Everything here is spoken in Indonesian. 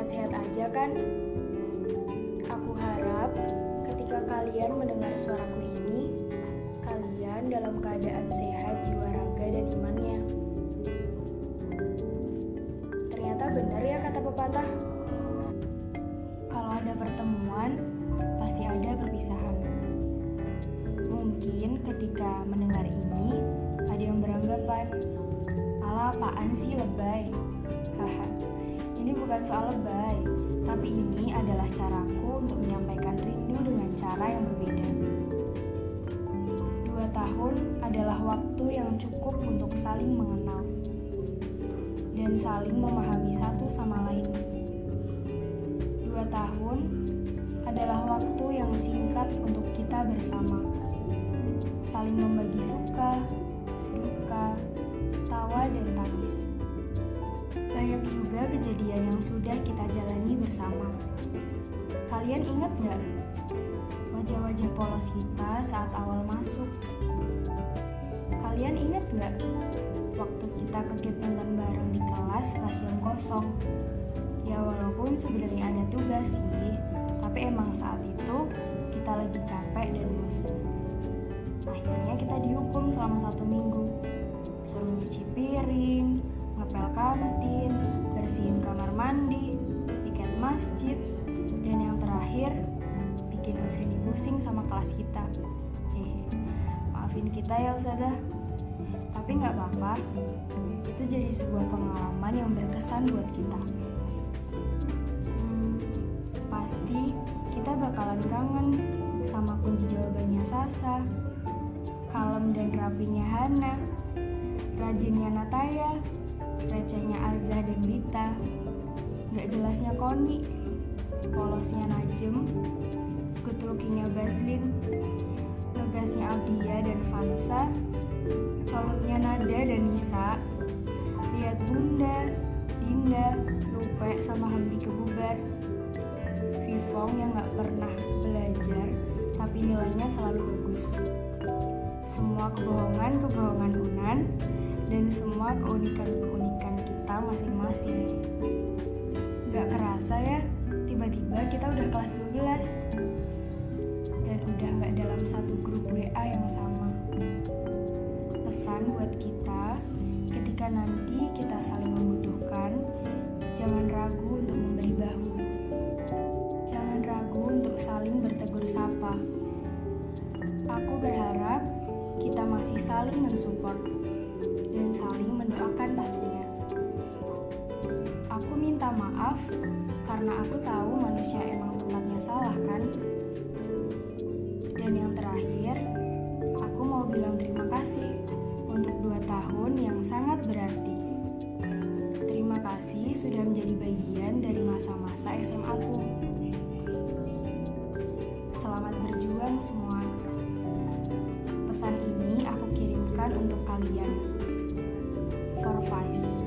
sehat-sehat aja kan? Aku harap ketika kalian mendengar suaraku ini, kalian dalam keadaan sehat jiwa raga dan imannya. Ternyata benar ya kata pepatah. Kalau ada pertemuan, pasti ada perpisahan. Mungkin ketika mendengar ini, ada yang beranggapan, ala apaan sih lebay? Haha, ini bukan soal lebay, tapi ini adalah caraku untuk menyampaikan rindu dengan cara yang berbeda. Dua tahun adalah waktu yang cukup untuk saling mengenal dan saling memahami satu sama lain. Dua tahun adalah waktu yang singkat untuk kita bersama, saling membagi suka, duka, tawa, dan tangis. Banyak juga kejadian yang sudah kita jalani bersama. Kalian ingat nggak wajah-wajah polos kita saat awal masuk? Kalian ingat nggak waktu kita ke gap nonton bareng di kelas pas yang kosong? Ya walaupun sebenarnya ada tugas sih, tapi emang saat itu kita lagi capek dan bosan. Akhirnya kita dihukum selama satu minggu. Suruh nyuci piring, ngepel kantin, bersihin kamar mandi, piket masjid, dan yang terakhir bikin Usrini pusing sama kelas kita. Hehe, maafin kita ya Ustazah. Tapi nggak apa-apa, itu jadi sebuah pengalaman yang berkesan buat kita. Hmm, pasti kita bakalan kangen sama kunci jawabannya Sasa, kalem dan rapinya Hana, rajinnya Nataya, recehnya Azza dan Bita, gak jelasnya Koni, polosnya Najem, good lookingnya Baslin, Abdia dan Vansa, colotnya Nada dan Nisa, lihat Bunda, Dinda, Lupe sama Hamdi kebubar, Vivong yang gak pernah belajar tapi nilainya selalu bagus. Semua kebohongan-kebohongan Unan dan semua keunikan-keunikan masing-masing. Gak kerasa ya, tiba-tiba kita udah kelas 12 dan udah gak dalam satu grup WA yang sama. Pesan buat kita, ketika nanti kita saling membutuhkan, jangan ragu untuk memberi bahu. Jangan ragu untuk saling bertegur sapa. Aku berharap kita masih saling mensupport dan saling mendoakan pastinya. Aku minta maaf karena aku tahu manusia emang tempatnya salah kan? Dan yang terakhir, aku mau bilang terima kasih untuk dua tahun yang sangat berarti. Terima kasih sudah menjadi bagian dari masa-masa SMA aku. Selamat berjuang semua. Pesan ini aku kirimkan untuk kalian. For Vice.